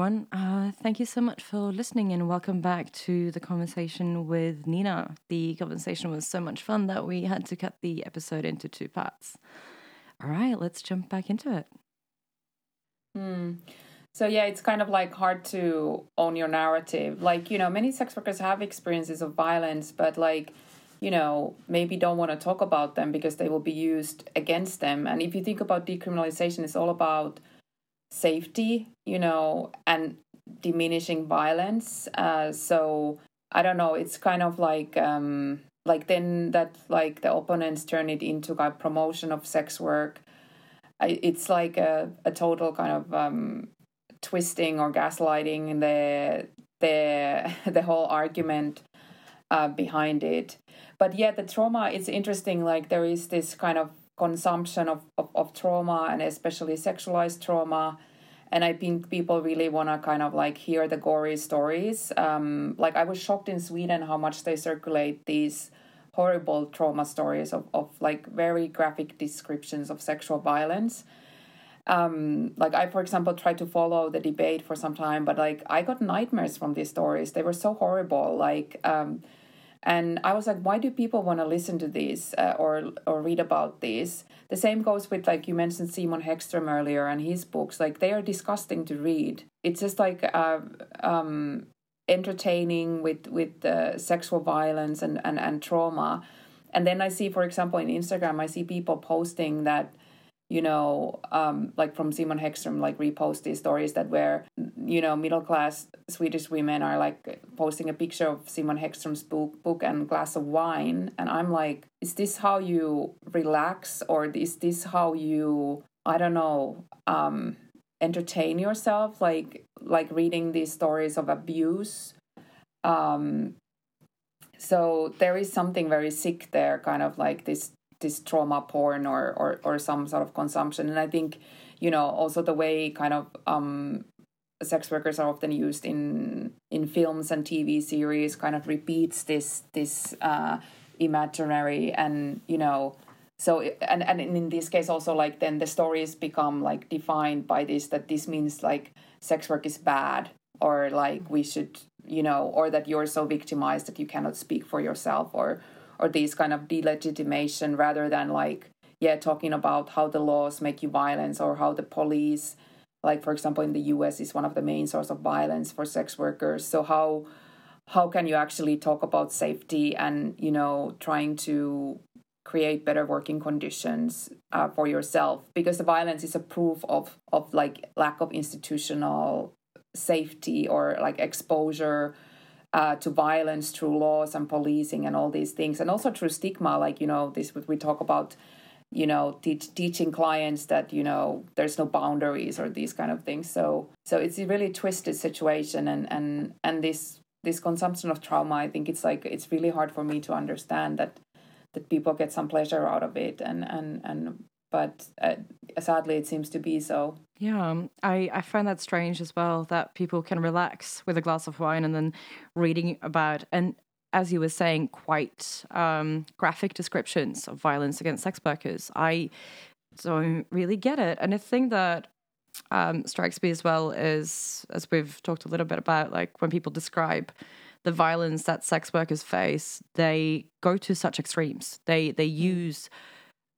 everyone. Uh, thank you so much for listening and welcome back to the conversation with Nina. The conversation was so much fun that we had to cut the episode into two parts. All right, let's jump back into it. Hmm. So yeah, it's kind of like hard to own your narrative. Like, you know, many sex workers have experiences of violence, but like, you know, maybe don't want to talk about them because they will be used against them. And if you think about decriminalization, it's all about safety, you know, and diminishing violence. Uh, so I don't know. It's kind of like um, like then that like the opponents turn it into like promotion of sex work. It's like a, a total kind of um, twisting or gaslighting the the the whole argument uh, behind it. But yeah, the trauma. It's interesting. Like there is this kind of consumption of, of, of trauma and especially sexualized trauma and i think people really want to kind of like hear the gory stories um, like i was shocked in sweden how much they circulate these horrible trauma stories of, of like very graphic descriptions of sexual violence um, like i for example tried to follow the debate for some time but like i got nightmares from these stories. They were so horrible like um, and i was like why do people want to listen to this uh, or or read about this the same goes with like you mentioned simon häggström earlier and his books. Like they are disgusting to read. It's just like uh, um, entertaining with with uh, sexual violence and, and and trauma. And then i see for example in instagram i see people posting that you know, um, like from Simon Häggström, like repost these stories that where, you know, middle class Swedish women are like posting a picture of Simon Häggström's book, book and glass of wine, and I'm like, is this how you relax, or is this how you, I don't know, um, entertain yourself, like like reading these stories of abuse. Um, so there is something very sick there, kind of like this this trauma porn or, or or some sort of consumption. And i think you know also the way kind of um sex workers are often used in in films and tv series kind of repeats this this uh imaginary and you know so and and in this case also like then the stories become like defined by this that this means like sex work is bad or like we should you know or that you're so victimized that you cannot speak for yourself or or these kind of delegitimation rather than like yeah talking about how the laws make you violence or how the police like for example in the US is one of the main source of violence for sex workers. So how how can you actually talk about safety and you know trying to create better working conditions uh, for yourself? Because the violence is a proof of of like lack of institutional safety or like exposure uh, to violence through laws and policing and all these things, and also through stigma. Like you know, this we talk about, you know, teach, teaching clients that you know there's no boundaries or these kind of things. So so it's a really twisted situation, and and and this this consumption of trauma. I think it's like it's really hard for me to understand that that people get some pleasure out of it, and and and but uh, sadly it seems to be so. Yeah um, i i find that strange as well that people can relax with a glass of wine and then reading about and as you were saying quite um, graphic descriptions of violence against sex workers. I don't really get it. And the thing that um, strikes me as well is as we've talked a little bit about like when people describe the violence that sex workers face they go to such extremes. They they mm.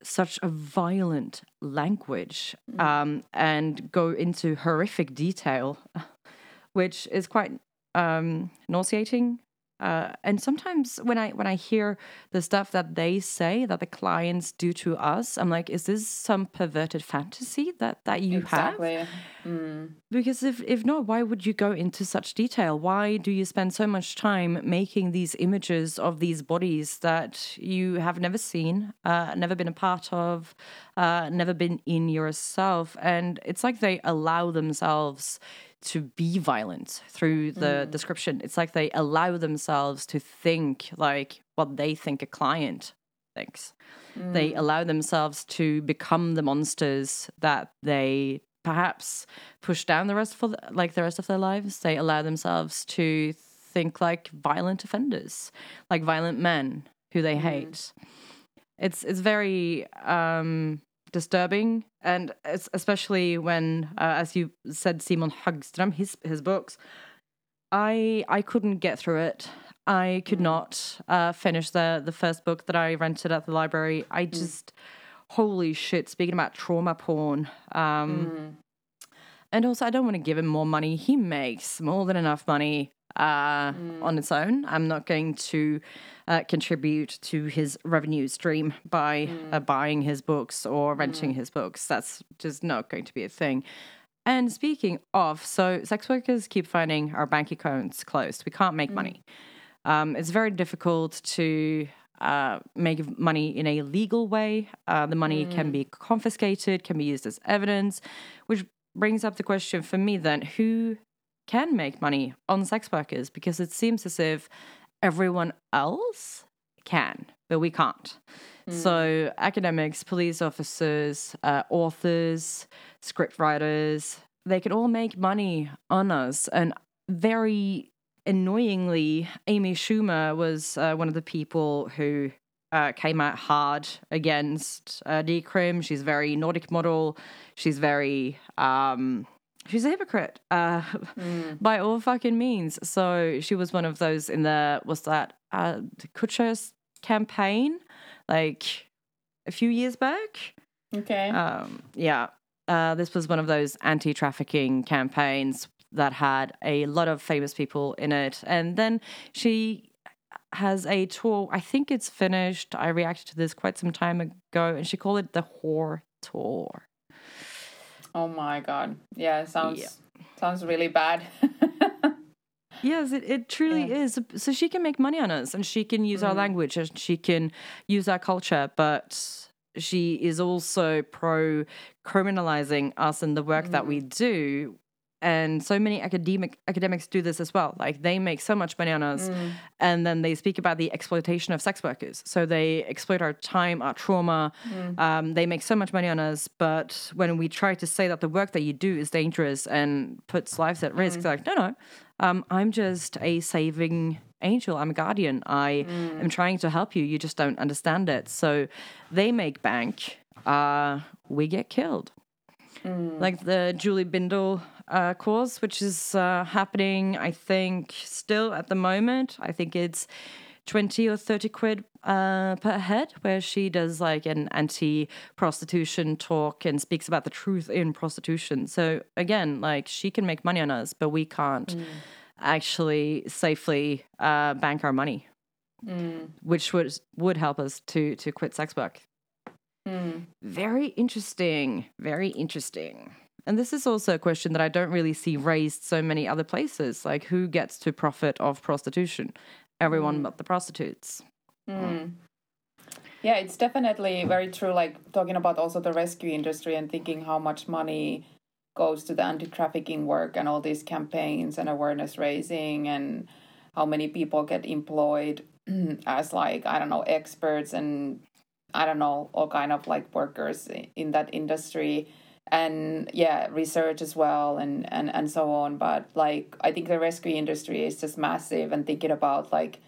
Such a violent language mm. um, and go into horrific detail, which is quite um, nauseating uh, and sometimes when I when I hear the stuff that they say that the clients do to us, I'm like, is this some perverted fantasy that that you exactly. have? Mm. Because if if not, why would you go into such detail? Why do you spend so much time making these images of these bodies that you have never seen, uh, never been a part of, uh, never been in yourself? And it's like they allow themselves to be violent through the mm. description. It's like they allow themselves to think like what they think a client thinks. Mm. They allow themselves to become the monsters that they perhaps push down the rest for the, like the rest of their lives. They allow themselves to think like violent offenders, like violent men who they hate. It's it's very um, disturbing, and especially when, uh, as you said, Simon Häggström, his his books. I I couldn't get through it. I could not uh, finish the the first book that I rented at the library. I just holy shit. Speaking about trauma porn, um, and also I don't want to give him more money. He makes more than enough money uh, on its own. I'm not going to uh, contribute to his revenue stream by uh, buying his books or renting his books. That's just not going to be a thing. And speaking of, so sex workers keep finding our bank accounts closed. We can't make money. Um, it's very difficult to uh, make money in a legal way. Uh, the money can be confiscated, can be used as evidence, which brings up the question for me then who can make money on sex workers? Because it seems as if everyone else can, but we can't. So, academics, police officers, uh, authors, script writers, they can all make money on us. And very annoyingly, Amy Schumer was uh, one of the people who uh, came out hard against uh, Decrim. She's very Nordic model. She's very. Um, She's a hypocrite uh, by all fucking means. So she was one of those in the was that uh, the Kutcher's campaign, like a few years back. Okay. Um, yeah, uh, this was one of those anti-trafficking campaigns that had a lot of famous people in it, and then she has a tour. I think it's finished. I reacted to this quite some time ago, and she called it the Whore Tour. Oh my god. Yeah, sounds Yeah. sounds really bad. Yes, it, it truly is. So she can make money on us and she can use our mm-hmm. language and she can use our culture, but she is also pro criminalizing us and the work that we mm. do. And so many academic academics do this as well. Like they make so much bananas on us, and then they speak about the exploitation of sex workers. So they exploit our time, our trauma. Um, they make so much money on us, but when we try to say that the work that you do is dangerous and puts lives at risk, they're like, no, no, um, I'm just a saving angel. I'm a guardian. I am trying to help you. You just don't understand it. So they make bank. Uh, we get killed. Like the Julie Bindel uh, course, which is uh, happening, I think, still at the moment. I think it's 20 or 30 quid uh, per head, where she does like an anti prostitution talk and speaks about the truth in prostitution. So, again, like she can make money on us, but we can't actually safely uh, bank our money, which would, would help us to, to quit sex work. Mm. Very interesting. Very interesting. And this is also a question that I don't really see raised so many other places. Like, who gets to profit of prostitution? Everyone mm. but the prostitutes. Mm. Yeah, it's definitely very true. Like talking about also the rescue industry and thinking how much money goes to the anti trafficking work and all these campaigns and awareness raising and how many people get employed as like I don't know experts and I don't know all kind of like workers in that industry. And yeah research as well and and and so on. But like I think the rescue industry is just massive and thinking about like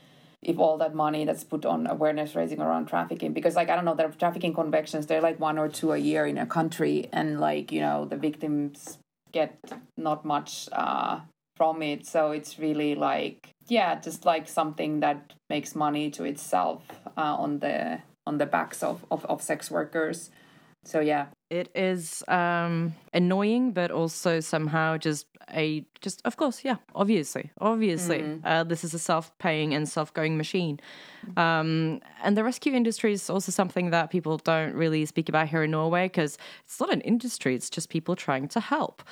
if all that money that's put on awareness raising around trafficking because like i don't know there are trafficking convictions they're like one or two a year in a country. And like you know the victims get not much uh from it. So it's really like yeah just like something that makes money to itself uh, on the on the backs of, of of sex workers so yeah It is um, annoying, but also somehow just a just of course, yeah, obviously, obviously, uh, this is a self-paying and self-going machine. Um, and the rescue industry is also something that people don't really speak about here in Norway because it's not an industry; it's just people trying to help.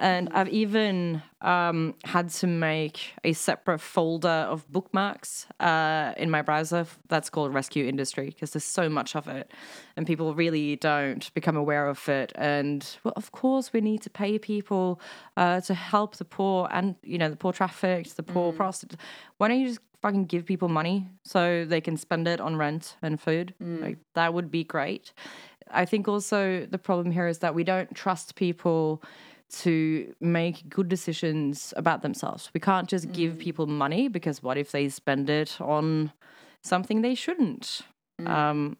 And I've even um, had to make a separate folder of bookmarks uh, in my browser that's called rescue industry because there's so much of it, and people really don't become aware of it. And well, of course, we need to pay people uh, to help the poor and you know the poor trafficked, the poor prostitutes. Why don't you just fucking give people money so they can spend it on rent and food? Like that would be great. I think also the problem here is that we don't trust people to make good decisions about themselves. We can't just give people money because what if they spend it on something they shouldn't? Um,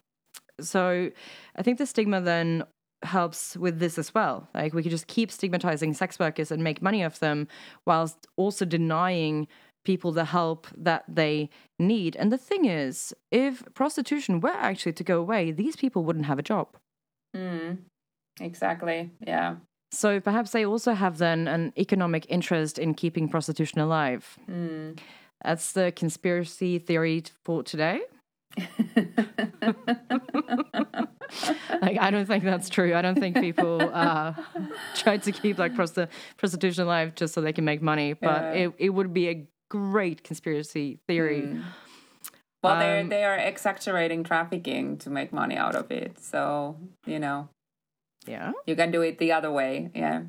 so I think the stigma then helps with this as well. Like we could just keep stigmatizing sex workers and make money off them whilst also denying people the help that they need. And the thing is, if prostitution were actually to go away, these people wouldn't have a job. Mm. Exactly. Yeah. So perhaps they also have then an economic interest in keeping prostitution alive. Mm. That's the conspiracy theory for today. like I don't think that's true. I don't think people uh, try to keep like prosti- prostitution alive just so they can make money. But Yeah. it, it would be a great conspiracy theory. Mm. Well, they Um, they are exaggerating trafficking to make money out of it. So you know Yeah, you can do it the other way. Yeah.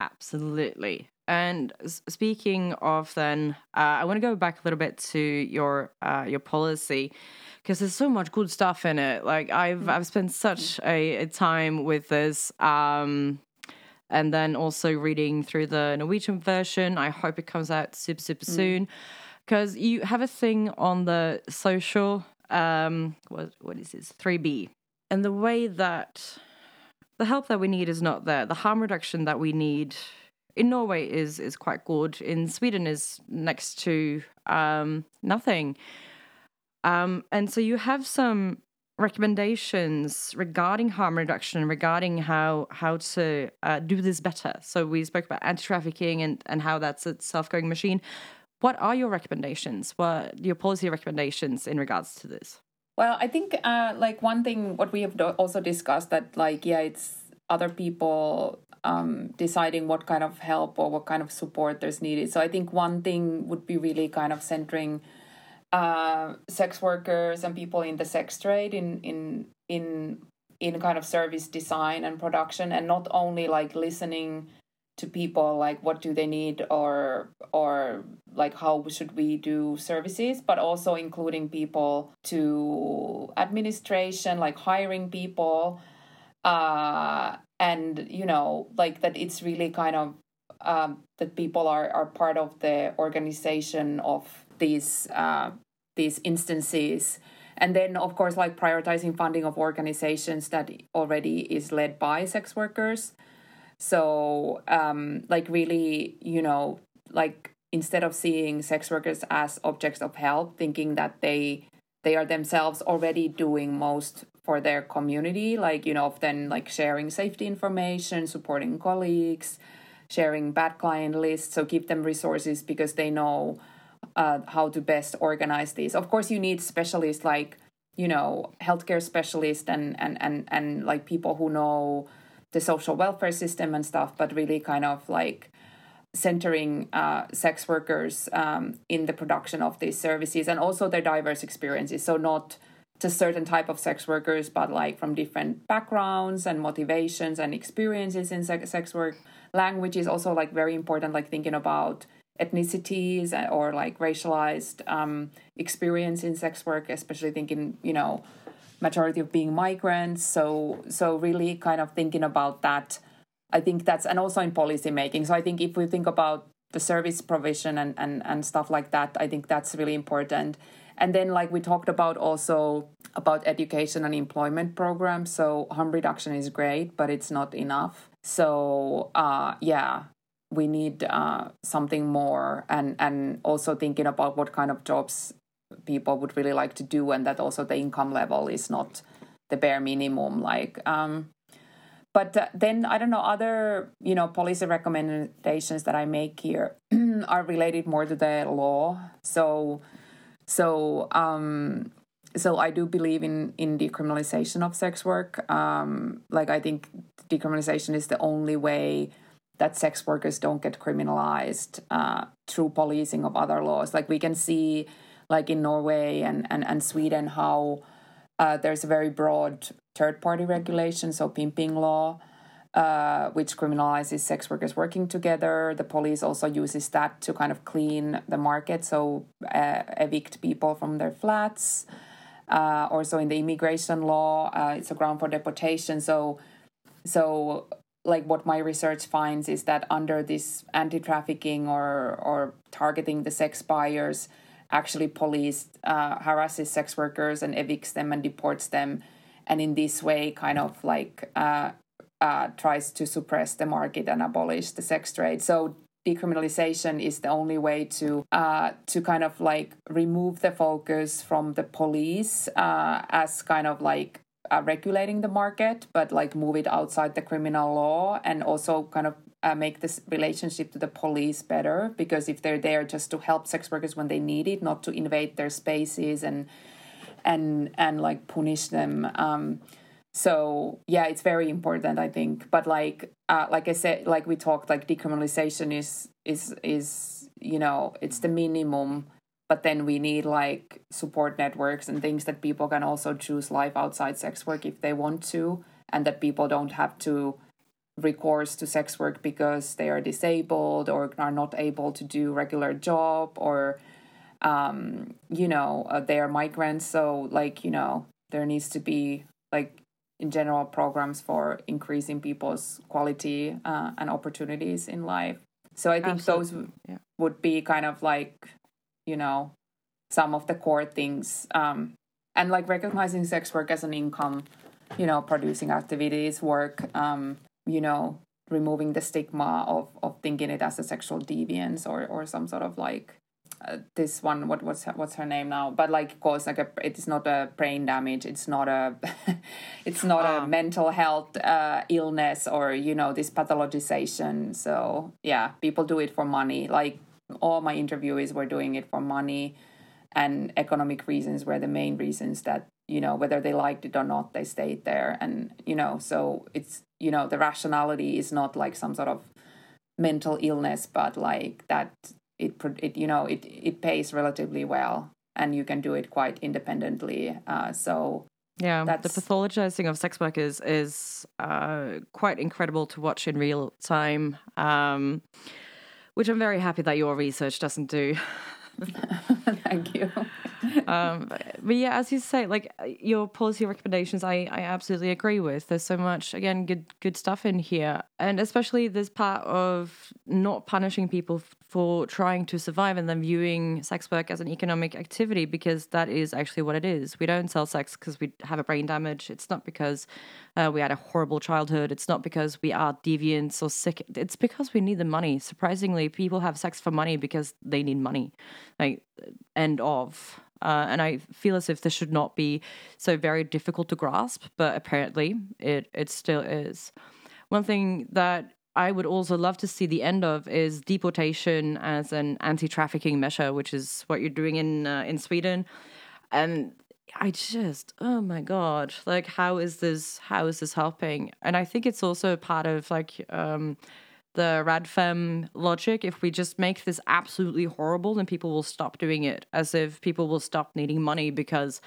absolutely. And speaking of then, uh, I want to go back a little bit to your uh, your policy because there's so much good stuff in it. Like I've I've spent such a, a time with this. Um, and then also reading through the Norwegian version. I hope it comes out super super soon because you have a thing on the social. Um, what what is this? Three B, and the way that the help that we need is not there. The harm reduction that we need in Norway is is quite good. In Sweden is next to um, nothing. Um, and so you have some recommendations regarding harm reduction, regarding how how to uh, do this better. So we spoke about anti trafficking and and how that's a self going machine. What are your recommendations? What your policy recommendations in regards to this? Well, I think uh, like one thing what we have also discussed that like yeah, it's other people um, deciding what kind of help or what kind of support there's needed. So I think one thing would be really kind of centering uh, sex workers and people in the sex trade in in in in kind of service design and production, and not only like listening to people like what do they need or or like how should we do services but also including people to administration like hiring people uh and you know like that it's really kind of um that people are are part of the organization of these uh these instances. And then of course like prioritizing funding of organizations that already is led by sex workers so, um, like, really, you know, like instead of seeing sex workers as objects of help, thinking that they they are themselves already doing most for their community, like you know, often like sharing safety information, supporting colleagues, sharing bad client lists. So give them resources because they know uh, how to best organize these. Of course, you need specialists like you know healthcare specialists and and and and like people who know the social welfare system and stuff, but really kind of like centering uh, sex workers um, in the production of these services and also their diverse experiences. So not just certain type of sex workers, but like from different backgrounds and motivations and experiences in sex, sex work. Language is also like very important, like thinking about ethnicities or like racialized um, experience in sex work, especially thinking, you know, majority of being migrants. So so really kind of thinking about that. I think that's and also in policy making. So I think if we think about the service provision and, and, and stuff like that, I think that's really important. And then like we talked about also about education and employment programs. So harm reduction is great, but it's not enough. So uh yeah, we need uh, something more and and also thinking about what kind of jobs people would really like to do and that also the income level is not the bare minimum like um but uh, then i don't know other you know policy recommendations that i make here are related more to the law. So so um so i do believe in in decriminalization of sex work. Um like i think decriminalization is the only way that sex workers don't get criminalized uh, through policing of other laws. Like we can see like in Norway and, and, and Sweden, how uh, there's a very broad third party regulation, so pimping law, uh, which criminalizes sex workers working together. The police also uses that to kind of clean the market, so uh, evict people from their flats. also in the immigration law, it's a ground for deportation. So, so like what my research finds is that under this anti-trafficking or or targeting the sex buyers actually police uh, harasses sex workers and evicts them and deports them and in this way kind of like uh, uh, tries to suppress the market and abolish the sex trade. So decriminalization is the only way to uh, to kind of like remove the focus from the police uh, as kind of like uh, regulating the market, but like move it outside the criminal law and also kind of uh, make this relationship to the police better because if they're there just to help sex workers when they need it, not to invade their spaces and and and like punish them. Um, so yeah, it's very important, I think. But like uh, like I said, like we talked, like decriminalization is is is you know it's the minimum but then we need like support networks and things that people can also choose life outside sex work if they want to and that people don't have to recourse to sex work because they are disabled or are not able to do regular job or um, you know uh, they are migrants so like you know there needs to be like in general programs for increasing people's quality uh, and opportunities in life so i think Absolutely. those yeah. would be kind of like you know some of the core things um, and like recognizing sex work as an income you know producing activities work um, you know removing the stigma of of thinking it as a sexual deviance or or some sort of like uh, this one what what's her, what's her name now? But like of course like a, it's not a brain damage. It's not a it's not a ah. mental health uh, illness or you know this pathologization. So yeah people do it for money. Like all my interviewees were doing it for money and economic reasons were the main reasons that you know whether they liked it or not they stayed there. And you know so it's you know the rationality is not like some sort of mental illness but like that it it you know it it pays relatively well and you can do it quite independently uh, so yeah that's... the pathologizing of sex work is is uh, quite incredible to watch in real time um, which I'm very happy that your research doesn't do. Thank you. Um, but yeah, as you say, like your policy recommendations, I, I absolutely agree with. There's so much, again, good good stuff in here, and especially this part of not punishing people for trying to survive and then viewing sex work as an economic activity because that is actually what it is. We don't sell sex because we have a brain damage. It's not because uh, we had a horrible childhood. It's not because we are deviants or sick. It's because we need the money. Surprisingly, people have sex for money because they need money. Like end of. Uh, and I feel as if this should not be so very difficult to grasp, but apparently it it still is. One thing that I would also love to see the end of is deportation as an anti-trafficking measure, which is what you're doing in uh, in Sweden. And I just, oh my god, like how is this? How is this helping? And I think it's also part of like um, the radfem logic. If we just make this absolutely horrible, then people will stop doing it. As if people will stop needing money because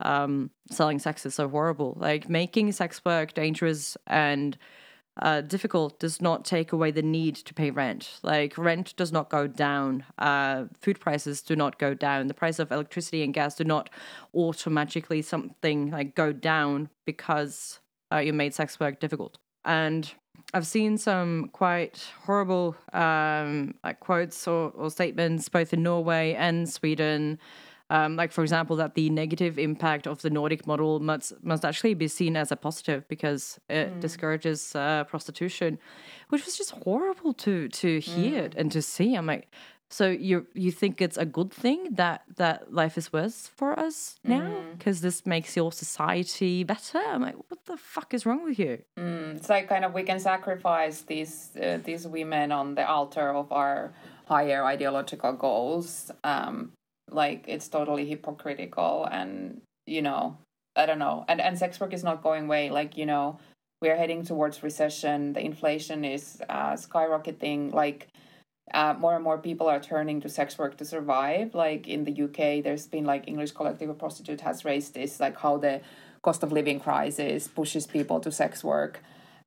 um, selling sex is so horrible. Like making sex work dangerous and uh, difficult does not take away the need to pay rent. Like rent does not go down, uh, food prices do not go down, the price of electricity and gas do not automatically something like go down because uh, you made sex work difficult. And I've seen some quite horrible um, like quotes or, or statements both in Norway and Sweden um, like for example, that the negative impact of the Nordic model must must actually be seen as a positive because it mm. discourages uh, prostitution, which was just horrible to to hear mm. and to see. I'm like, so you you think it's a good thing that that life is worse for us now because mm. this makes your society better? I'm like, what the fuck is wrong with you? Mm. It's like kind of we can sacrifice these uh, these women on the altar of our higher ideological goals um, like it's totally hypocritical and you know i don't know. And and sex work is not going away. Like you know we're heading towards recession. The inflation is uh, skyrocketing. Like uh, more and more people are turning to sex work to survive. Like in the uk there's been like english collective of prostitute has raised this like how the cost of living crisis pushes people to sex work.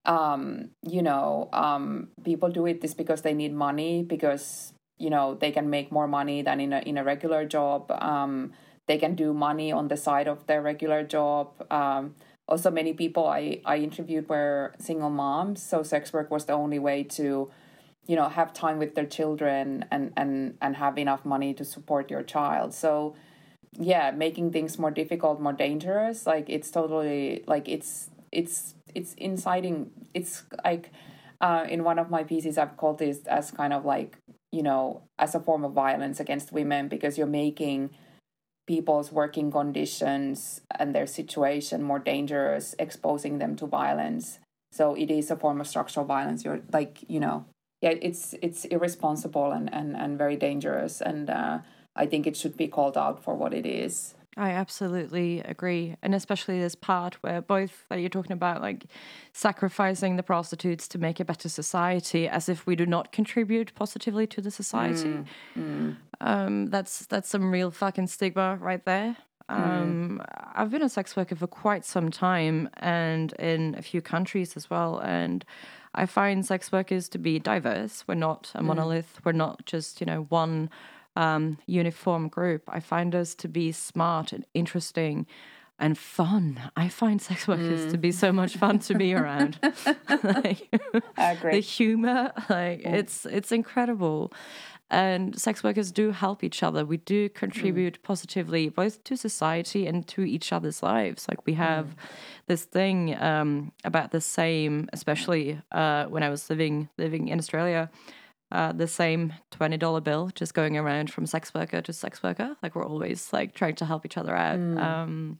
Um, you know um, people do it this because they need money because you know they can make more money than in a in a regular job. Um, they can do money on the side of their regular job. Um, also many people I, I interviewed were single moms so sex work was the only way to you know have time with their children and and and have enough money to support your child. So yeah making things more difficult more dangerous like it's totally like it's it's it's inciting it's like uh, in one of my pieces i've called this as kind of like you know as a form of violence against women because you're making people's working conditions and their situation more dangerous exposing them to violence. So it is a form of structural violence. You're like you know yeah it's it's irresponsible and and, and very dangerous. And uh, i think it should be called out for what it is I absolutely agree. And especially this part where both that you're talking about like sacrificing the prostitutes to make a better society as if we do not contribute positively to the society. Mm, mm. Um, that's that's some real fucking stigma right there. Mm. Um, mm. I've been a sex worker for quite some time and in a few countries as well. And I find sex workers to be diverse. We're not a mm. monolith. We're not just, you know, one um, uniform group. I find us to be smart and interesting and fun. I find sex workers mm. to be so much fun to be around. like, I agree. The humor, like mm. it's it's incredible. And sex workers do help each other. We do contribute mm. positively both to society and to each other's lives. Like we have mm. this thing um, about the same, especially uh, when I was living living in Australia uh, the same $20 bill just going around from sex worker to sex worker. Like we're always like trying to help each other out. Mm. Um,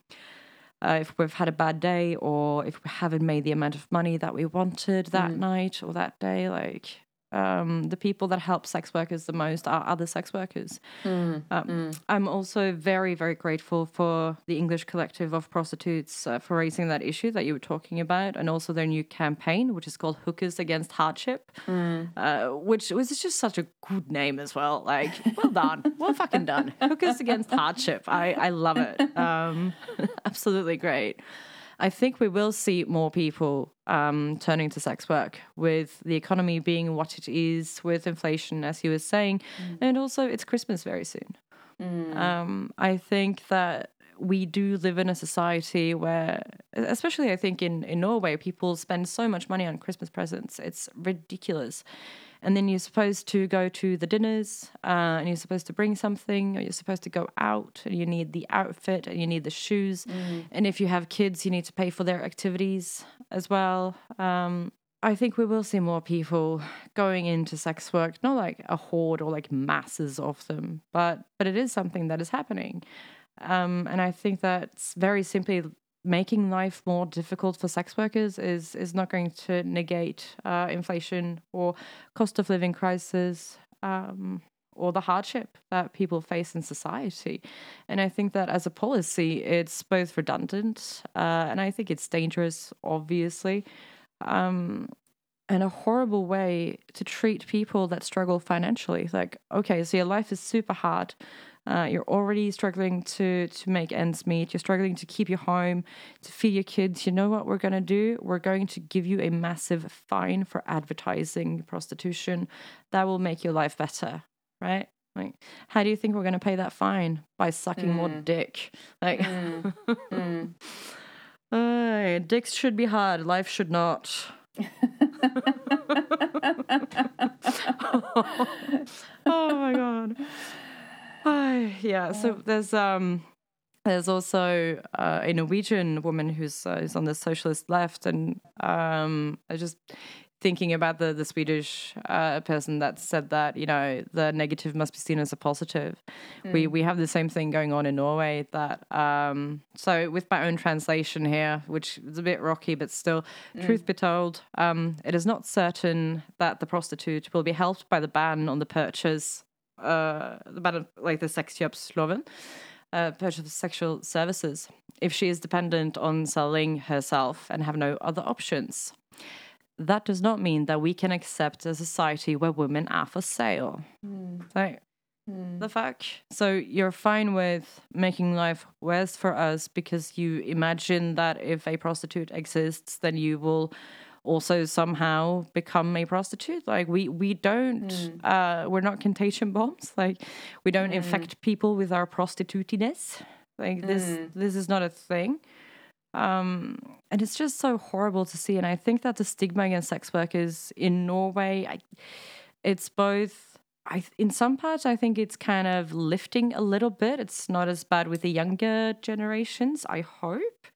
uh, if we've had a bad day or if we haven't made the amount of money that we wanted that mm. night or that day, like um, the people that help sex workers the most are other sex workers. Mm, um, mm. I'm also very, very grateful for the English Collective of Prostitutes uh, for raising that issue that you were talking about, and also their new campaign, which is called Hookers Against Hardship, mm. uh, which was just such a good name as well. Like, well done, well fucking done. Hookers Against Hardship. I, I love it. Um, absolutely great. I think we will see more people um, turning to sex work with the economy being what it is, with inflation, as you were saying, mm. and also it's Christmas very soon. Mm. Um, I think that we do live in a society where, especially I think in, in Norway, people spend so much money on Christmas presents. It's ridiculous and then you're supposed to go to the dinners uh, and you're supposed to bring something or you're supposed to go out and you need the outfit and you need the shoes mm. and if you have kids you need to pay for their activities as well um, I think we will see more people going into sex work, not like a horde or like masses of them, but but it is something that is happening. Um, and I think that's very simply making life more difficult for sex workers is is not going to negate uh, inflation or cost of living crisis um, or the hardship that people face in society. And I think that as a policy, it's both redundant uh, and I think it's dangerous, obviously. Um, and a horrible way to treat people that struggle financially. Like, okay, so your life is super hard uh, you're already struggling to to make ends meet. You're struggling to keep your home, to feed your kids. You know what we're gonna do? We're going to give you a massive fine for advertising prostitution. That will make your life better, right? Like, how do you think we're gonna pay that fine? By sucking mm. more dick. Like, mm. mm. uh, dicks should be hard. Life should not. oh my god. Oh, yeah. So there's um there's also uh, a Norwegian woman who's uh, who's on the socialist left, and um, I just thinking about the the Swedish uh, person that said that you know the negative must be seen as a positive. Mm. We we have the same thing going on in Norway. That um, so with my own translation here, which is a bit rocky, but still, mm. truth be told, um, it is not certain that the prostitute will be helped by the ban on the purchase about like the sexköpslagen, uh, purchase of sexual services, if she is dependent on selling herself and have no other options. That does not mean that we can accept a society where women are for sale. Mm. Like, mm. the fuck? So you're fine with making life worse for us because you imagine that if a prostitute exists, then you will also somehow become a prostitute. Like we we don't mm. uh, we're not contagion bombs. Like we don't mm. infect people with our prostitutiness. Like this mm. this is not a thing. Um, and it's just so horrible to see. And I think that the stigma against sex workers in Norway, I, it's both. I, in some parts, I think it's kind of lifting a little bit. It's not as bad with the younger generations, I hope.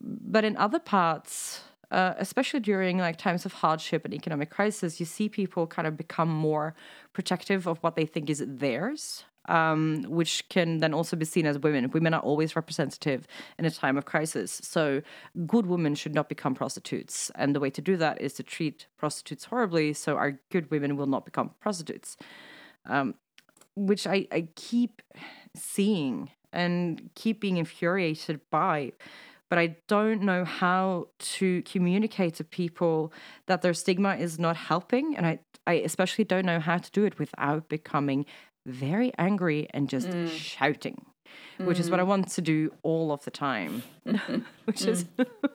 But in other parts, uh, especially during like times of hardship and economic crisis, you see people kind of become more protective of what they think is theirs um, which can then also be seen as women. Women are always representative in a time of crisis. So, good women should not become prostitutes. And the way to do that is to treat prostitutes horribly so our good women will not become prostitutes, um, which I, I keep seeing and keep being infuriated by but I don't know how to communicate to people that their stigma is not helping. And I, I especially don't know how to do it without becoming very angry and just mm. shouting, which mm. is what I mm. want to do all of the time. which is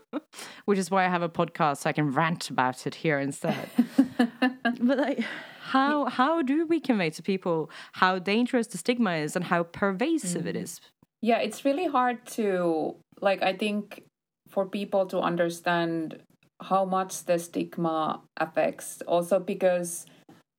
which is why I have a podcast so I can rant about it here instead. but like how how do we convey to people how dangerous the stigma is and how pervasive mm. it is? Yeah, it's really hard to like I think for people to understand how much the stigma affects. Also because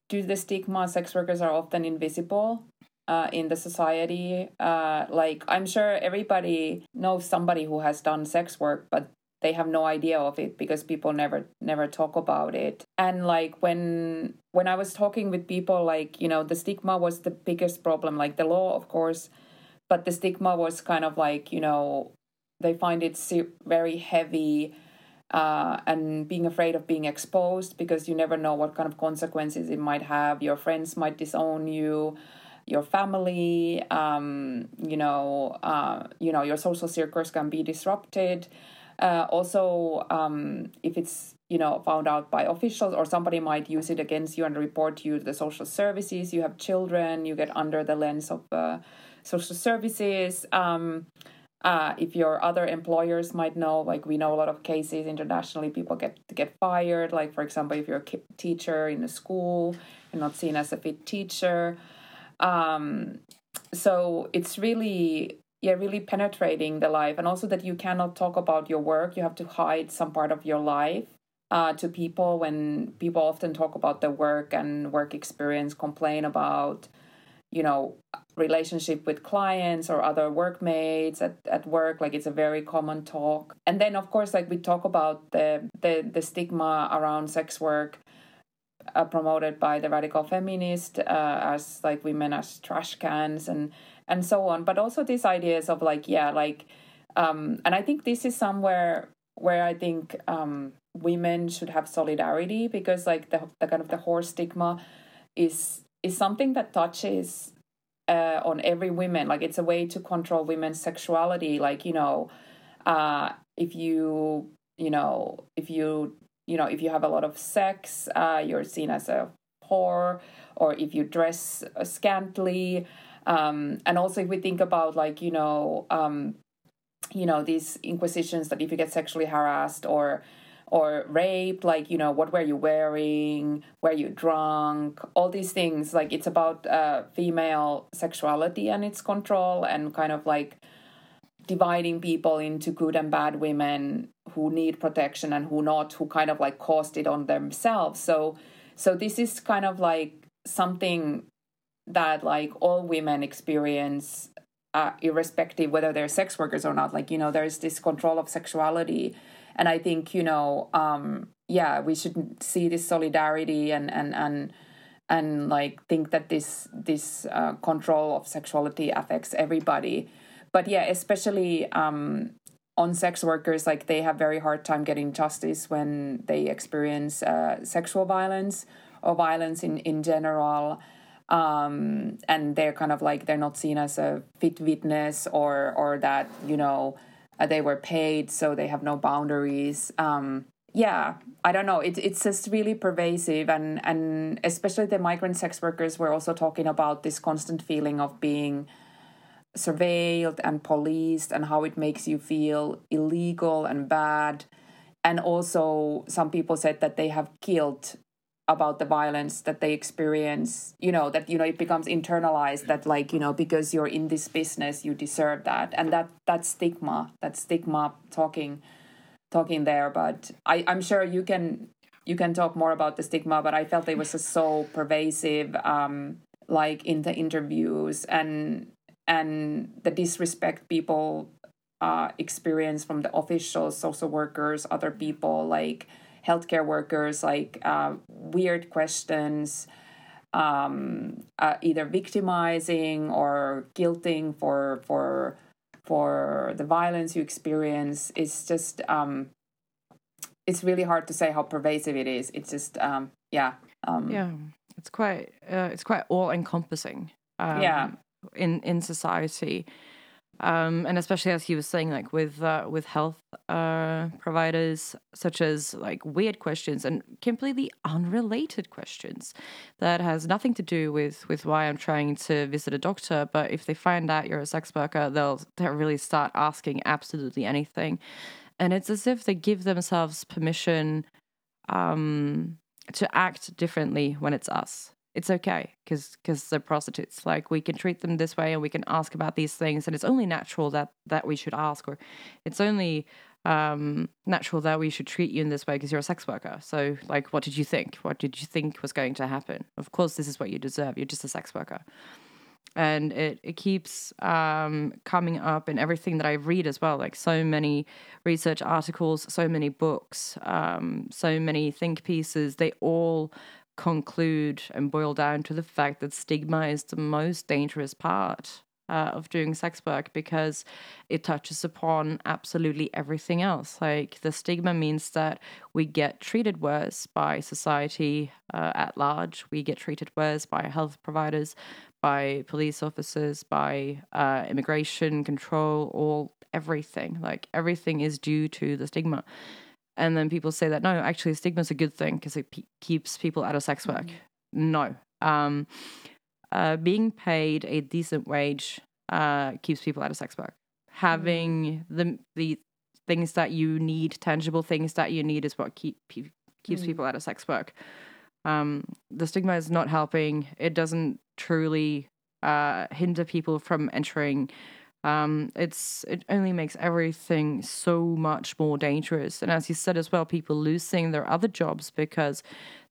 due to the stigma, sex workers are often invisible uh, in the society. Uh, like, I'm sure everybody knows somebody who has done sex work, but they have no idea of it because people never never talk about it. And like when when i was talking with people like you know the stigma was the biggest problem. Like the law of course but the stigma was kind of like you know they find it very heavy uh, and being afraid of being exposed because you never know what kind of consequences it might have. Your friends might disown you, your family, um, you know, uh, you know, your social circles can be disrupted. Uh, also, um, if it's you know found out by officials or somebody might use it against you and report you to the social services. You have children, you get under the lens of uh, social services. Um, uh, if your other employers might know, like we know a lot of cases internationally, people get to get fired. Like for example, if you're a teacher in a school, you're not seen as a fit teacher. Um, so it's really yeah really penetrating the life and also that you cannot talk about your work you have to hide some part of your life uh, to people when people often talk about their work and work experience complain about you know relationship with clients or other workmates at, at work like it's a very common talk. And then of course like we talk about the the, the stigma around sex work uh, promoted by the radical feminist uh, as like women as trash cans and and so on. But also these ideas of like yeah like um and i think this is somewhere where i think um women should have solidarity because like the, the kind of the whore's stigma is is something that touches uh, on every woman. Like it's a way to control women's sexuality. Like you know, uh, if you you know if you you know if you have a lot of sex, uh, you're seen as a whore, or if you dress scantily. Um, and also if we think about like you know um, you know these inquisitions that if you get sexually harassed or or raped like you know what were you wearing were you drunk all these things. Like it's about uh, female sexuality and its control and kind of like dividing people into good and bad women who need protection and who not who kind of like caused it on themselves. So so this is kind of like something that like all women experience uh, irrespective whether they're sex workers or not. Like you know there's this control of sexuality and I think you know, um, yeah, we should see this solidarity and and and and like think that this this uh, control of sexuality affects everybody. But yeah, especially um, on sex workers, like they have very hard time getting justice when they experience uh, sexual violence or violence in in general um, and they're kind of like they're not seen as a fit witness or or that you know uh, they were paid, so they have no boundaries. Um, yeah, I don't know. It, it's just really pervasive, and and especially the migrant sex workers were also talking about this constant feeling of being surveilled and policed, and how it makes you feel illegal and bad. And also, some people said that they have killed about the violence that they experience you know that you know it becomes internalized that like you know because you're in this business you deserve that. And that that stigma that stigma talking talking there. But i i'm sure you can you can talk more about the stigma but i felt it was just so pervasive um like in the interviews and and the disrespect people uh experience from the officials social workers other people like healthcare workers like uh, weird questions, um, uh, either victimizing or guilting for for for the violence you experience. It's just um, it's really hard to say how pervasive it is. It's just um, yeah. Um, yeah, it's quite uh, it's quite all encompassing. Um, yeah. In in society, um, and especially as he was saying, like with uh, with health uh, providers, such as like weird questions and completely unrelated questions that has nothing to do with with why I'm trying to visit a doctor. But if they find out you're a sex worker, they'll they'll really start asking absolutely anything, and it's as if they give themselves permission um, to act differently when it's us it's okay because because they're prostitutes. Like we can treat them this way and we can ask about these things and it's only natural that that we should ask or it's only um natural that we should treat you in this way because you're a sex worker. So like what did you think? What did you think was going to happen? Of course this is what you deserve. You're just a sex worker. And it, it keeps um, coming up in everything that I read as well. Like so many research articles, so many books, um, so many think pieces. They all conclude and boil down to the fact that stigma is the most dangerous part uh, of doing sex work because it touches upon absolutely everything else. Like the stigma means that we get treated worse by society uh, at large, we get treated worse by health providers, by police officers, by uh, immigration control, all everything. Like everything is due to the stigma and then people say that no actually stigma is a good thing because it keeps people out of sex work mm-hmm. no um, uh, being paid a decent wage uh, keeps people out of sex work having mm-hmm. the the things that you need tangible things that you need is what keep keeps mm-hmm. people out of sex work um, the stigma is not helping it doesn't truly uh, hinder people from entering um, it's it only makes everything so much more dangerous. And as you said as well, people losing their other jobs because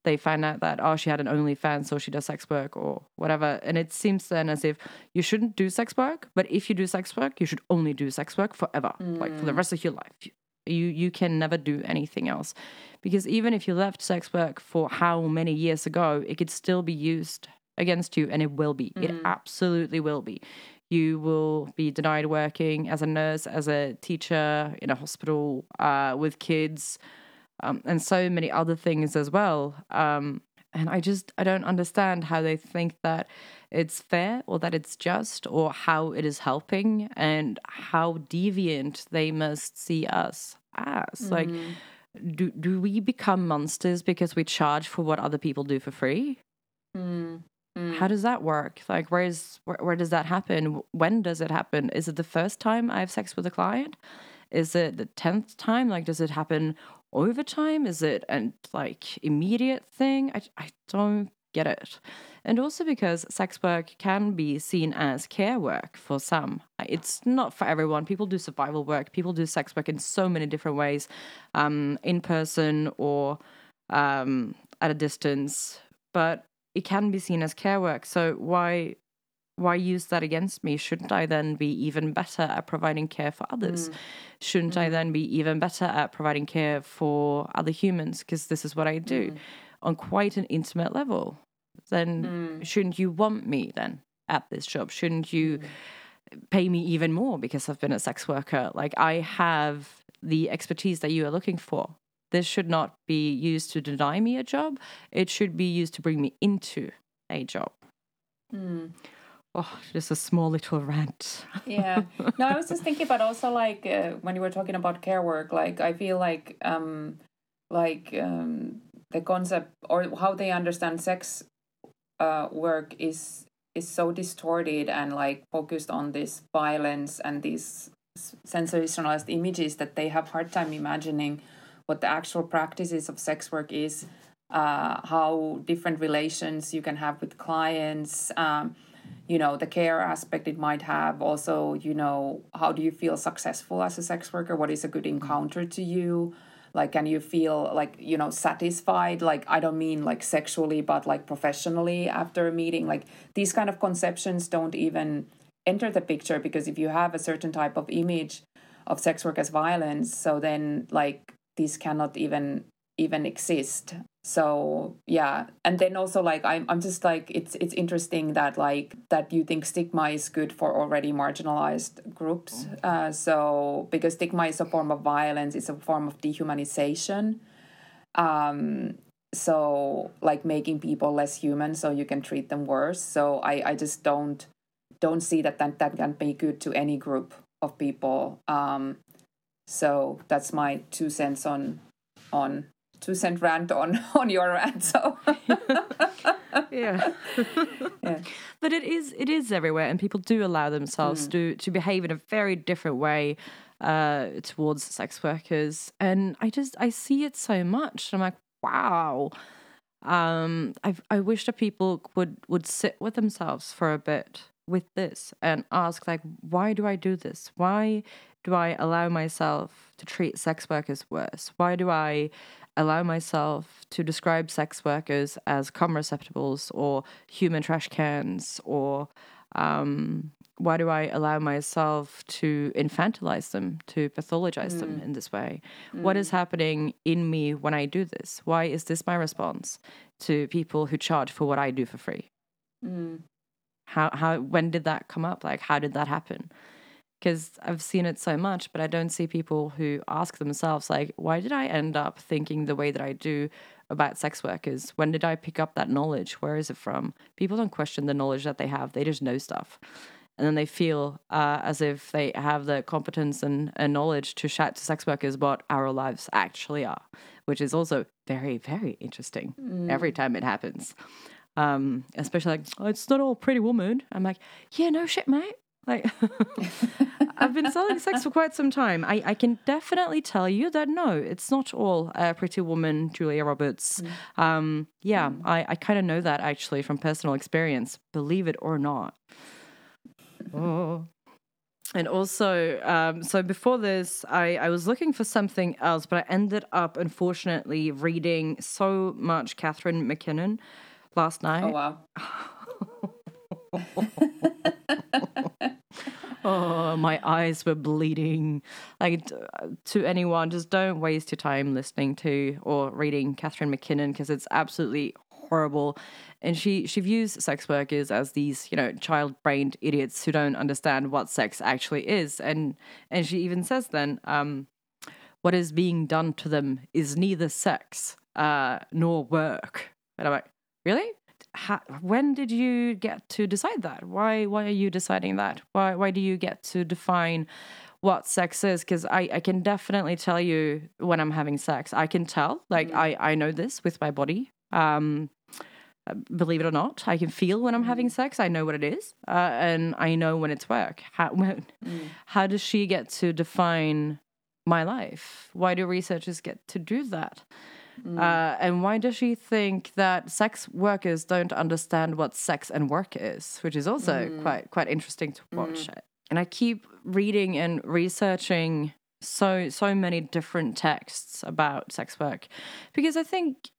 they find out that oh she had an OnlyFans so she does sex work or whatever. And it seems then as if you shouldn't do sex work, but if you do sex work, you should only do sex work forever, mm. like for the mm. rest of your life. You you can never do anything else, because even if you left sex work for how many years ago, it could still be used against you, and it will be. Mm. It absolutely will be you will be denied working as a nurse, as a teacher in a hospital uh, with kids, um, and so many other things as well. Um, and I just I don't understand how they think that it's fair or that it's just or how it is helping and how deviant they must see us as. Mm. Like, do do we become monsters because we charge for what other people do for free? Mm. Mm. How does that work? Like, where is where, where does that happen? When does it happen? Is it the first time I have sex with a client? Is it the tenth time? Like, does it happen over time? Is it and like immediate thing? I I don't get it. And also because sex work can be seen as care work for some. It's not for everyone. People do survival work. People do sex work in so many different ways, um, in person or um, at a distance. But it can be seen as care work. So why why use that against me? Shouldn't I then be even better at providing care for others? Mm. Shouldn't mm. I then be even better at providing care for other humans? Because this is what I do mm. on quite an intimate level. Then mm. shouldn't you want me then at this job? Shouldn't you mm. pay me even more because I've been a sex worker? Like I have the expertise that you are looking for this should not be used to deny me a job. It should be used to bring me into a job. Mm. Oh, just a small little rant. yeah. No, I was just thinking, but also like uh, when you were talking about care work, like I feel like, um, like um, the concept or how they understand sex uh, work is is so distorted and like focused on this violence and these sensationalized images that they have hard time imagining what the actual practices of sex work is uh, how different relations you can have with clients. Um, you know the care aspect it might have. Also you know how do you feel successful as a sex worker? What is a good encounter to you? Like can you feel like you know satisfied? Like i don't mean like sexually but like professionally after a meeting. Like these kind of conceptions don't even enter the picture because if you have a certain type of image of sex work as violence so then like these cannot even even exist. So yeah. And then also like I'm, I'm just like it's it's interesting that like that you think stigma is good for already marginalized groups. Uh, so because stigma is a form of violence it's a form of dehumanization. Um so like making people less human so you can treat them worse. So i i just don't don't see that that, that can be good to any group of people. Um so that's my two cents on on two cent rant on on your rant. So yeah. yeah, but it is it is everywhere, and people do allow themselves mm. to to behave in a very different way uh, towards sex workers, and I just I see it so much. I'm like, wow. Um, I I wish that people would would sit with themselves for a bit with this and ask like, why do I do this? Why do I allow myself to treat sex workers worse? Why do I allow myself to describe sex workers as cum receptacles or human trash cans or um, why do I allow myself to infantilize them, to pathologize mm. them in this way? Mm. What is mm. happening in me when I do this? Why is this my response to people who charge for what I do for free? Mm. How how when did that come up? Like how did that happen? because I've seen it so much, but I don't see people who ask themselves, like, why did I end up thinking the way that I do about sex workers? When did I pick up that knowledge? Where is it from? People don't question the knowledge that they have, they just know stuff. And then they feel uh, as if they have the competence and, and knowledge to shout to sex workers what our lives actually are, which is also very, very interesting mm. every time it happens. Um, especially like, oh, it's not all pretty woman. I'm like, yeah, no shit, mate. Like, I've been selling sex for quite some time. I, I can definitely tell you that no, it's not all uh, Pretty Woman, Julia Roberts. Mm. Um, yeah, mm. I, I kind of know that actually from personal experience, believe it or not. Oh. And also, um, so before this, I, I was looking for something else, but I ended up, unfortunately, reading so much Catharine MacKinnon last night. Oh, wow. oh, my eyes were bleeding. Like to anyone, just don't waste your time listening to or reading Catharine MacKinnon because it's absolutely horrible. And she she views sex workers as these you know child brained idiots who don't understand what sex actually is. And and she even says then, um, what is being done to them is neither sex uh, nor work. And I'm like, really? how, when did you get to decide that? Why why are you deciding that? Why why do you get to define what sex is? Because I, I can definitely tell you when I'm having sex. I can tell. Like mm. I, I know this with my body. Um, believe it or not, I can feel when I'm having mm. sex. I know what it is, uh, and I know when it's work. How when, mm. how does she get to define my life? Why do researchers get to do that? Mm. Uh, and why does she think that sex workers don't understand what sex and work is, which is also mm. quite quite interesting to watch. Mm. And I keep reading and researching so so many different texts about sex work because I think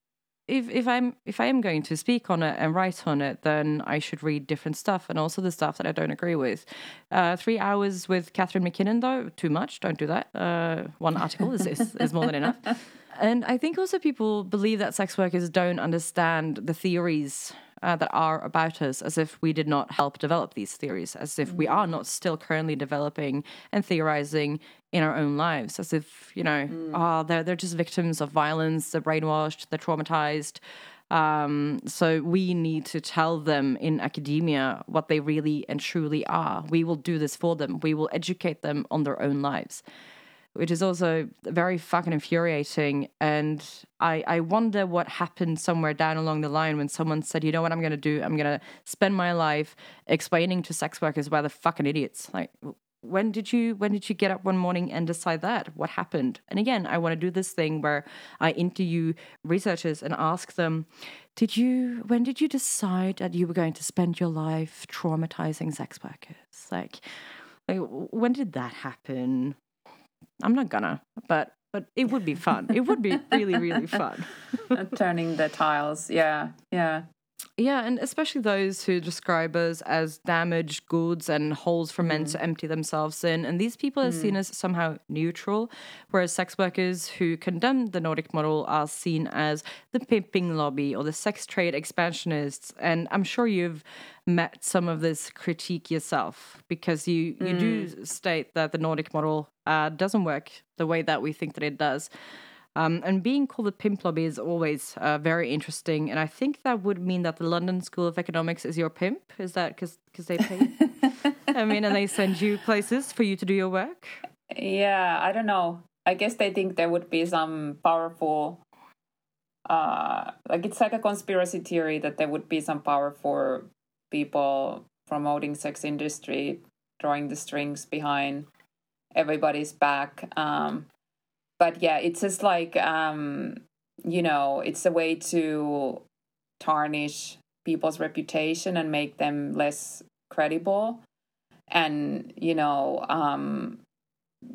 if if I'm if I am going to speak on it and write on it, then I should read different stuff and also the stuff that I don't agree with. Uh, three hours with Catharine MacKinnon, though, too much. Don't do that. Uh, one article is, is is more than enough. And I think also people believe that sex workers don't understand the theories uh, that are about us as if we did not help develop these theories, as if we are not still currently developing and theorizing in our own lives, as if, you know, mm. oh, they're, they're just victims of violence, they're brainwashed, they're traumatized. Um, so we need to tell them in academia what they really and truly are. We will do this for them. We will educate them on their own lives which is also very fucking infuriating. And I, I wonder what happened somewhere down along the line when someone said, you know what I'm going to do? I'm going to spend my life explaining to sex workers why they're fucking idiots. Like, when did you when did you get up one morning and decide that what happened and again i want to do this thing where i interview researchers and ask them did you when did you decide that you were going to spend your life traumatizing sex workers like, like when did that happen i'm not gonna but but it would be fun it would be really really fun turning the tiles yeah yeah yeah, and especially those who describe us as damaged goods and holes for men mm. to empty themselves in. And these people are mm. seen as somehow neutral, whereas sex workers who condemn the Nordic model are seen as the pimping lobby or the sex trade expansionists. And I'm sure you've met some of this critique yourself because you, you mm. do state that the Nordic model uh, doesn't work the way that we think that it does. Um, and being called a pimp lobby is always uh, very interesting. And I think that would mean that the London School of Economics is your pimp. Is that because they pay? I mean, and they send you places for you to do your work? Yeah, I don't know. I guess they think there would be some powerful, uh, like it's like a conspiracy theory that there would be some powerful people promoting sex industry, drawing the strings behind everybody's back. Um, but yeah, it's just like um, you know, it's a way to tarnish people's reputation and make them less credible. And you know, um,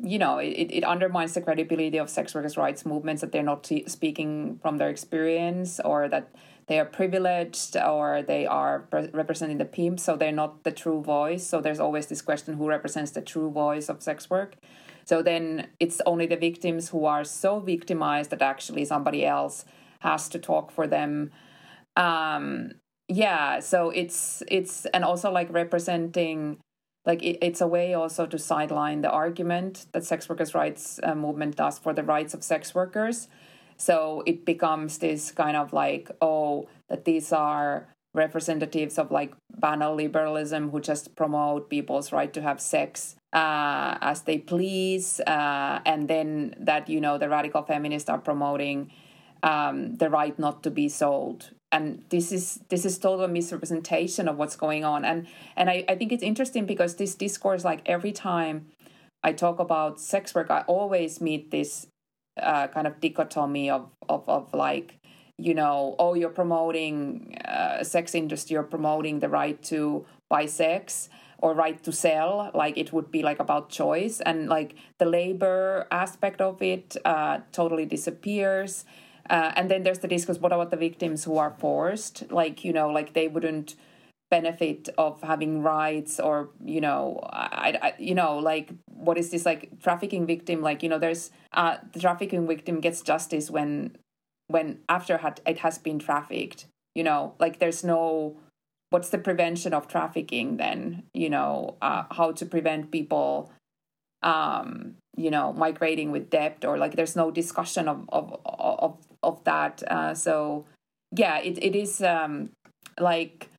you know, it, it undermines the credibility of sex workers' rights movements that they're not t- speaking from their experience or that they are privileged or they are pre- representing the pimp, so they're not the true voice. So there's always this question who represents the true voice of sex work. So then it's only the victims who are so victimized that actually somebody else has to talk for them. Um, yeah, so it's it's and also like representing like it, it's a way also to sideline the argument that sex workers rights uh, movement does for the rights of sex workers so it becomes this kind of like oh that these are representatives of like banal liberalism who just promote people's right to have sex uh, as they please, uh, and then that you know the radical feminists are promoting um, the right not to be sold, and this is this is total misrepresentation of what's going on, and and I, I think it's interesting because this discourse, like every time I talk about sex work, I always meet this uh, kind of dichotomy of of of like you know oh you're promoting uh, sex industry you're promoting the right to buy sex or right to sell like it would be like about choice. And like the labor aspect of it uh, totally disappears. Uh, and then there's the discourse what about the victims who are forced? Like you know like they wouldn't benefit of having rights or you know I, I you know like what is this like trafficking victim? Like you know there's uh the trafficking victim gets justice when when after had it has been trafficked you know? Like there's no what's the prevention of trafficking then you know? Uh, how to prevent people um, you know migrating with debt or like there's no discussion of of of, of that. Uh, so yeah it, it is um, like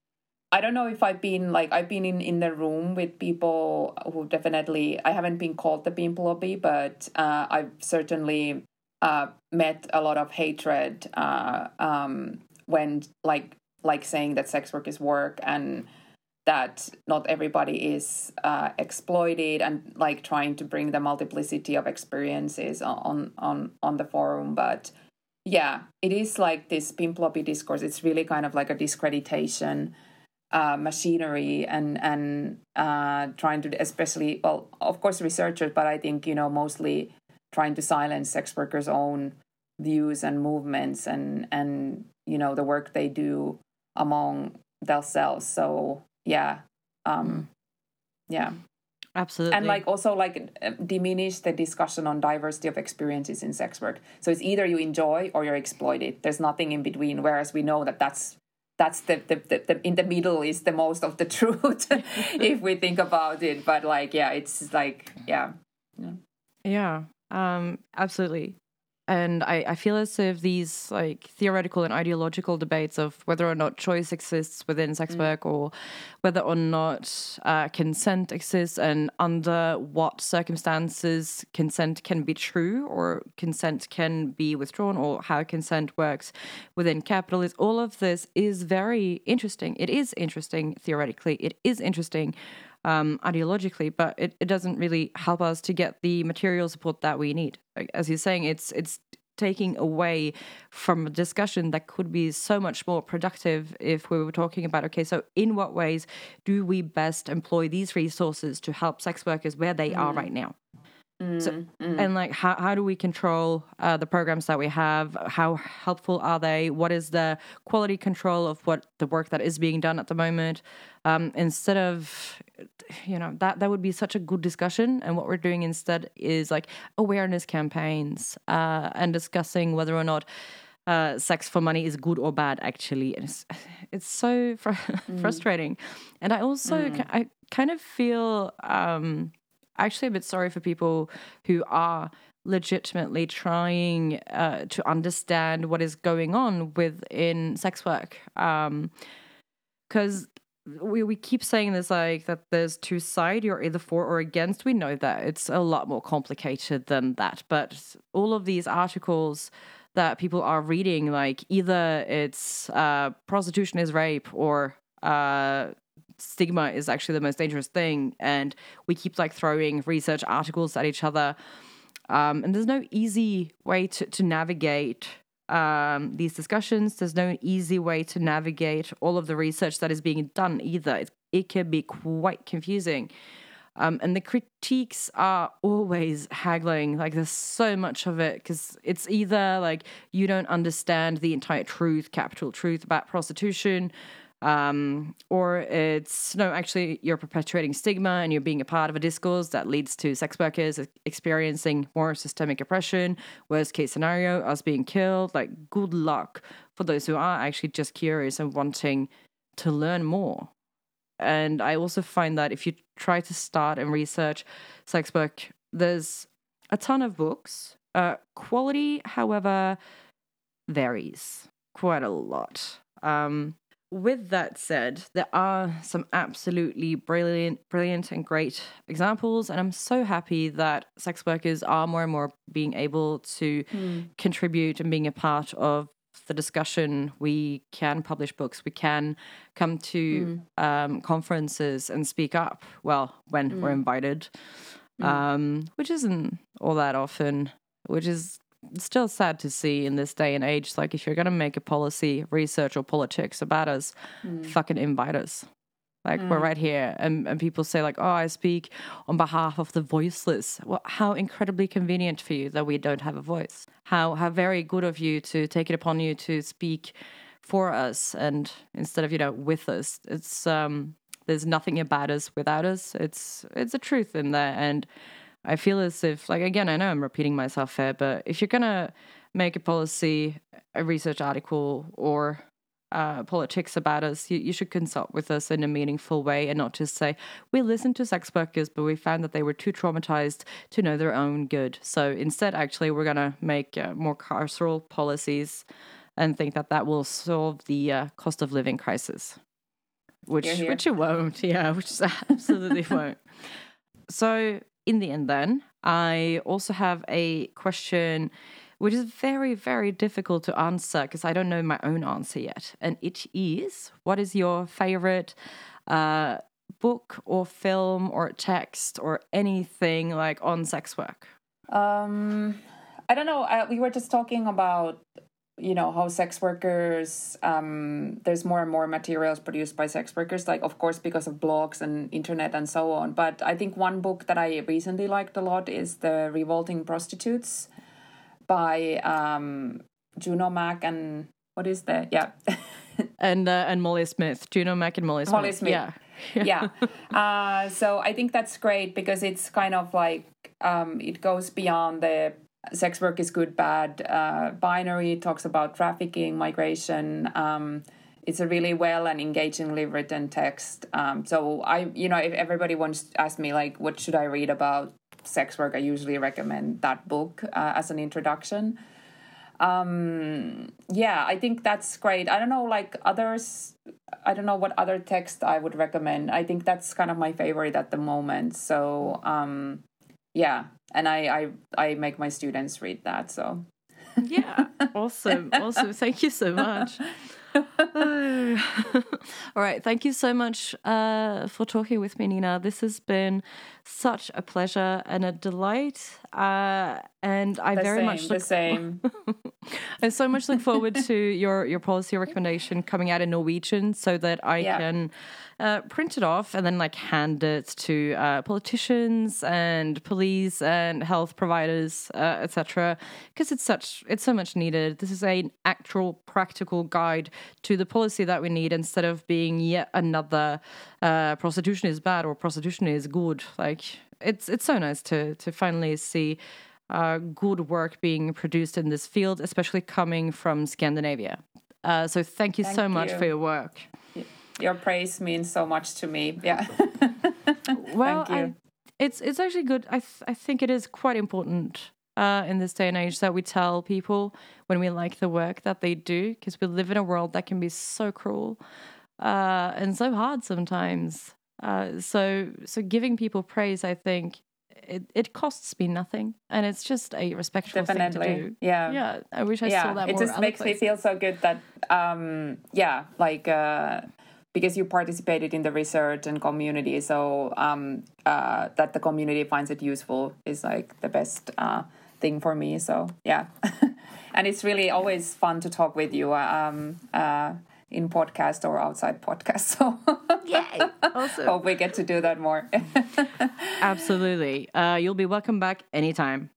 I don't know if I've been like I've been in in the room with people who definitely I haven't been called the pimp lobby, but uh, I've certainly uh, met a lot of hatred uh, um, when like like saying that sex work is work and that not everybody is uh, exploited and like trying to bring the multiplicity of experiences on on on the forum. But yeah it is like this pimp lobby discourse. It's really kind of like a discreditation uh, machinery and and uh, trying to especially well of course researchers but i think you know mostly trying to silence sex workers own views and movements and and you know the work they do among themselves. So yeah um yeah. Absolutely. And like also like diminish the discussion on diversity of experiences in sex work. So it's either you enjoy or you're exploited. There's nothing in between whereas we know that that's that's the, the, the, the in the middle is the most of the truth if we think about it. But like yeah it's like yeah. Yeah, yeah. Um absolutely and I, I feel as if these like theoretical and ideological debates of whether or not choice exists within sex mm. work or whether or not uh, consent exists and under what circumstances consent can be true or consent can be withdrawn or how consent works within capitalism all of this is very interesting it is interesting theoretically it is interesting um, ideologically, but it, it doesn't really help us to get the material support that we need. As you're saying, it's it's taking away from a discussion that could be so much more productive if we were talking about okay so in what ways do we best employ these resources to help sex workers where they mm. are right now so, mm, mm. and like how, how do we control uh, the programs that we have how helpful are they what is the quality control of what the work that is being done at the moment um, instead of you know that that would be such a good discussion and what we're doing instead is like awareness campaigns uh, and discussing whether or not uh, sex for money is good or bad actually and it's, it's so fr- mm. frustrating and i also mm. i kind of feel um, actually a bit sorry for people who are legitimately trying uh, to understand what is going on within sex work. Because um, we, we keep saying this like that there's two sides, you're either for or against. We know that it's a lot more complicated than that. But all of these articles that people are reading, like either it's uh, prostitution is rape or uh, stigma is actually the most dangerous thing and we keep like throwing research articles at each other um, and there's no easy way to, to navigate um, these discussions. There's no easy way to navigate all of the research that is being done either. It, it can be quite confusing. Um, and the critiques are always haggling. Like there's so much of it because it's either like you don't understand the entire truth capital truth about prostitution um, or it's no, actually, you're perpetuating stigma and you're being a part of a discourse that leads to sex workers experiencing more systemic oppression. Worst case scenario, us being killed. Like, good luck for those who are actually just curious and wanting to learn more. And I also find that if you try to start and research sex work, there's a ton of books. Uh, quality, however, varies quite a lot. Um, with that said, there are some absolutely brilliant, brilliant and great examples, and I'm so happy that sex workers are more and more being able to mm. contribute and being a part of the discussion. We can publish books, we can come to mm. um, conferences and speak up. Well, when mm. we're invited, hmm. um, which isn't all that often, which is still sad to see in this day and age. Like, if you're going to make a policy, research, or politics about us, mm. fucking invite us. Like, mm. we're right here. And, and people say, like, oh, I speak on behalf of the voiceless. Well, how incredibly convenient for you that we don't have a voice. How, how very good of you to take it upon you to speak for us and instead of, you know, with us. It's, um, there's nothing about us without us. It's, it's a truth in there. And, I feel as if, like, again, I know I'm repeating myself here, but if you're going to make a policy, a research article, or uh, politics about us, you, you, should consult with us in a meaningful way and not just say, we listened to sex workers, but we found that they were too traumatized to know their own good. So instead, actually, we're going to make uh, more carceral policies and think that that will solve the uh, cost of living crisis. Which, which it won't, yeah, which absolutely won't. So in the end, then, I also have a question which is very, very difficult to answer because I don't know my own answer yet. And it is what is your favorite uh, book or film or text or anything like on sex work? Um, I don't know. I, we were just talking about you know how sex workers um, there's more and more materials produced by sex workers like of course because of blogs and internet and so on. But i think one book that i recently liked a lot is the revolting prostitutes by um, Juno Mac and what is the yeah. And uh, and molly smith Juno Mac and molly smith, molly smith. yeah. Yeah, Uh, so i think that's great because it's kind of like um, it goes beyond the sex work is good, bad, uh, binary. talks about trafficking, migration. Um, it's a really well and engagingly written text. Um, so I, you know, if everybody wants to ask me like, what should I read about sex work, I usually recommend that book uh, as an introduction. Um, yeah, I think that's great. I don't know, like others. I don't know what other text I would recommend. I think that's kind of my favorite at the moment. So um, yeah and I, I i make my students read that so. Yeah. Awesome. Awesome. Thank you so much. All right. Thank you so much uh, for talking with me, Nina. This has been such a pleasure and a delight. Uh, and I the very same, much the look same. I so much look forward to your your policy recommendation coming out in Norwegian so that I Yeah. can uh, print it off and then like hand it to uh, politicians and police and health providers, uh, etc. Because it's such it's so much needed. This is an actual practical guide to the policy that we need instead of being yet another uh, prostitution is bad or prostitution is good. Like it's it's so nice to to finally see uh, good work being produced in this field, especially coming from Scandinavia. Uh, so thank you so Thank much you. for your work. Your praise means so much to me. Yeah. Well. I, it's it's actually good. I th- I think it is quite important uh, in this day and age that we tell people when we like the work that they do, because we live in a world that can be so cruel uh, and so hard sometimes. Uh, so so giving people praise, I think. It, it costs me nothing, and it's just a respectful thing to do. Yeah. yeah. I wish I saw yeah that it more. just makes me feel so good that um yeah like uh because you participated in the research and community so um uh that the community finds it useful is like the best uh thing for me so yeah and it's really always fun to talk with you uh, um uh in podcast or outside podcast so yeah, Awesome. hope we get to do that more Absolutely. Uh, you'll be welcome back anytime.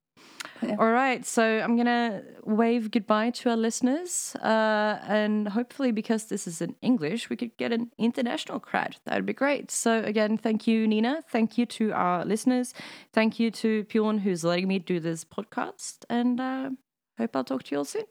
All right, so I'm gonna wave goodbye to our listeners, uh, and hopefully, because this is in English, we could get an international crowd. That would be great. So again, thank you, Nina. Thank you to our listeners. Thank you to Bjorn, who's letting me do this podcast, and uh, hope I'll talk to you all soon.